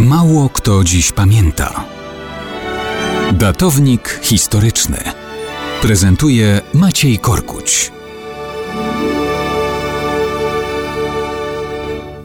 Mało kto dziś pamięta. Datownik historyczny prezentuje Maciej Korkuć.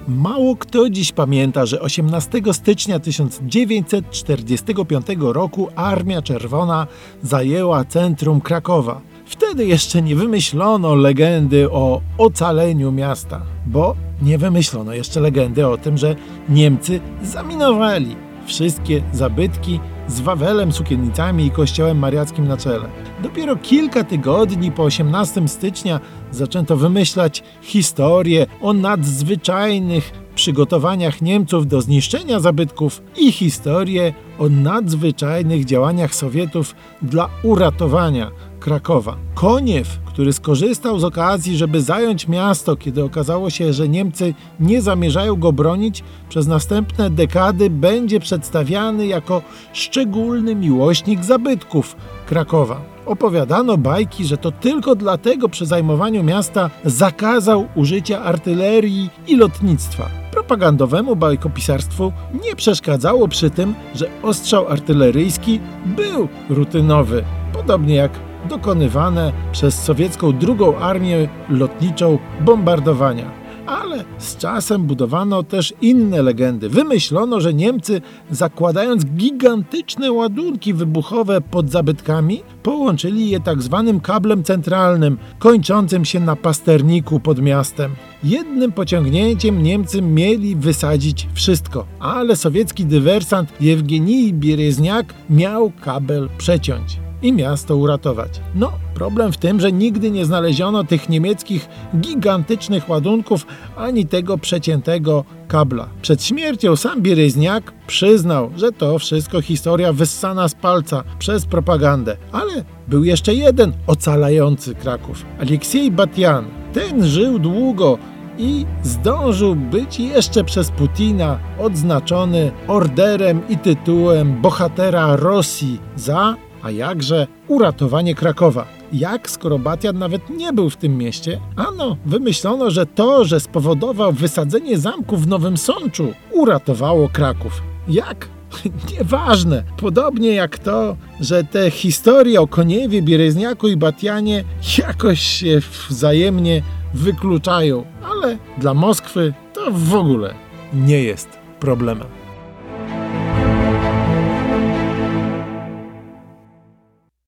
Mało kto dziś pamięta, że 18 stycznia 1945 roku Armia Czerwona zajęła centrum Krakowa. Wtedy jeszcze nie wymyślono legendy o ocaleniu miasta, bo nie wymyślono jeszcze legendy o tym, że Niemcy zaminowali wszystkie zabytki z Wawelem, sukiennicami i kościołem mariackim na czele. Dopiero kilka tygodni po 18 stycznia zaczęto wymyślać historię o nadzwyczajnych przygotowaniach Niemców do zniszczenia zabytków i historię o nadzwyczajnych działaniach Sowietów dla uratowania Krakowa. Koniew, który skorzystał z okazji, żeby zająć miasto, kiedy okazało się, że Niemcy nie zamierzają go bronić, przez następne dekady będzie przedstawiany jako szczególny miłośnik zabytków Krakowa. Opowiadano bajki, że to tylko dlatego przy zajmowaniu miasta zakazał użycia artylerii i lotnictwa. Propagandowemu bajkopisarstwu nie przeszkadzało przy tym, że ostrzał artyleryjski był rutynowy, podobnie jak dokonywane przez sowiecką drugą armię lotniczą bombardowania. Ale z czasem budowano też inne legendy. Wymyślono, że Niemcy, zakładając gigantyczne ładunki wybuchowe pod zabytkami, połączyli je tak zwanym kablem centralnym, kończącym się na pasterniku pod miastem. Jednym pociągnięciem Niemcy mieli wysadzić wszystko, ale sowiecki dywersant Jewgenij Bierezniak miał kabel przeciąć i miasto uratować. No, problem w tym, że nigdy nie znaleziono tych niemieckich gigantycznych ładunków ani tego przeciętego kabla. Przed śmiercią sam Bieryzniak przyznał, że to wszystko historia wyssana z palca przez propagandę. Ale był jeszcze jeden ocalający Kraków. Aleksiej Batian. Ten żył długo i zdążył być jeszcze przez Putina odznaczony orderem i tytułem bohatera Rosji za a jakże uratowanie Krakowa. Jak, skoro Batian nawet nie był w tym mieście? Ano, wymyślono, że to, że spowodował wysadzenie zamku w Nowym Sączu, uratowało Kraków. Jak? Nieważne. Podobnie jak to, że te historie o Koniewie, Biereźniaku i Batianie jakoś się wzajemnie wykluczają, ale dla Moskwy to w ogóle nie jest problemem.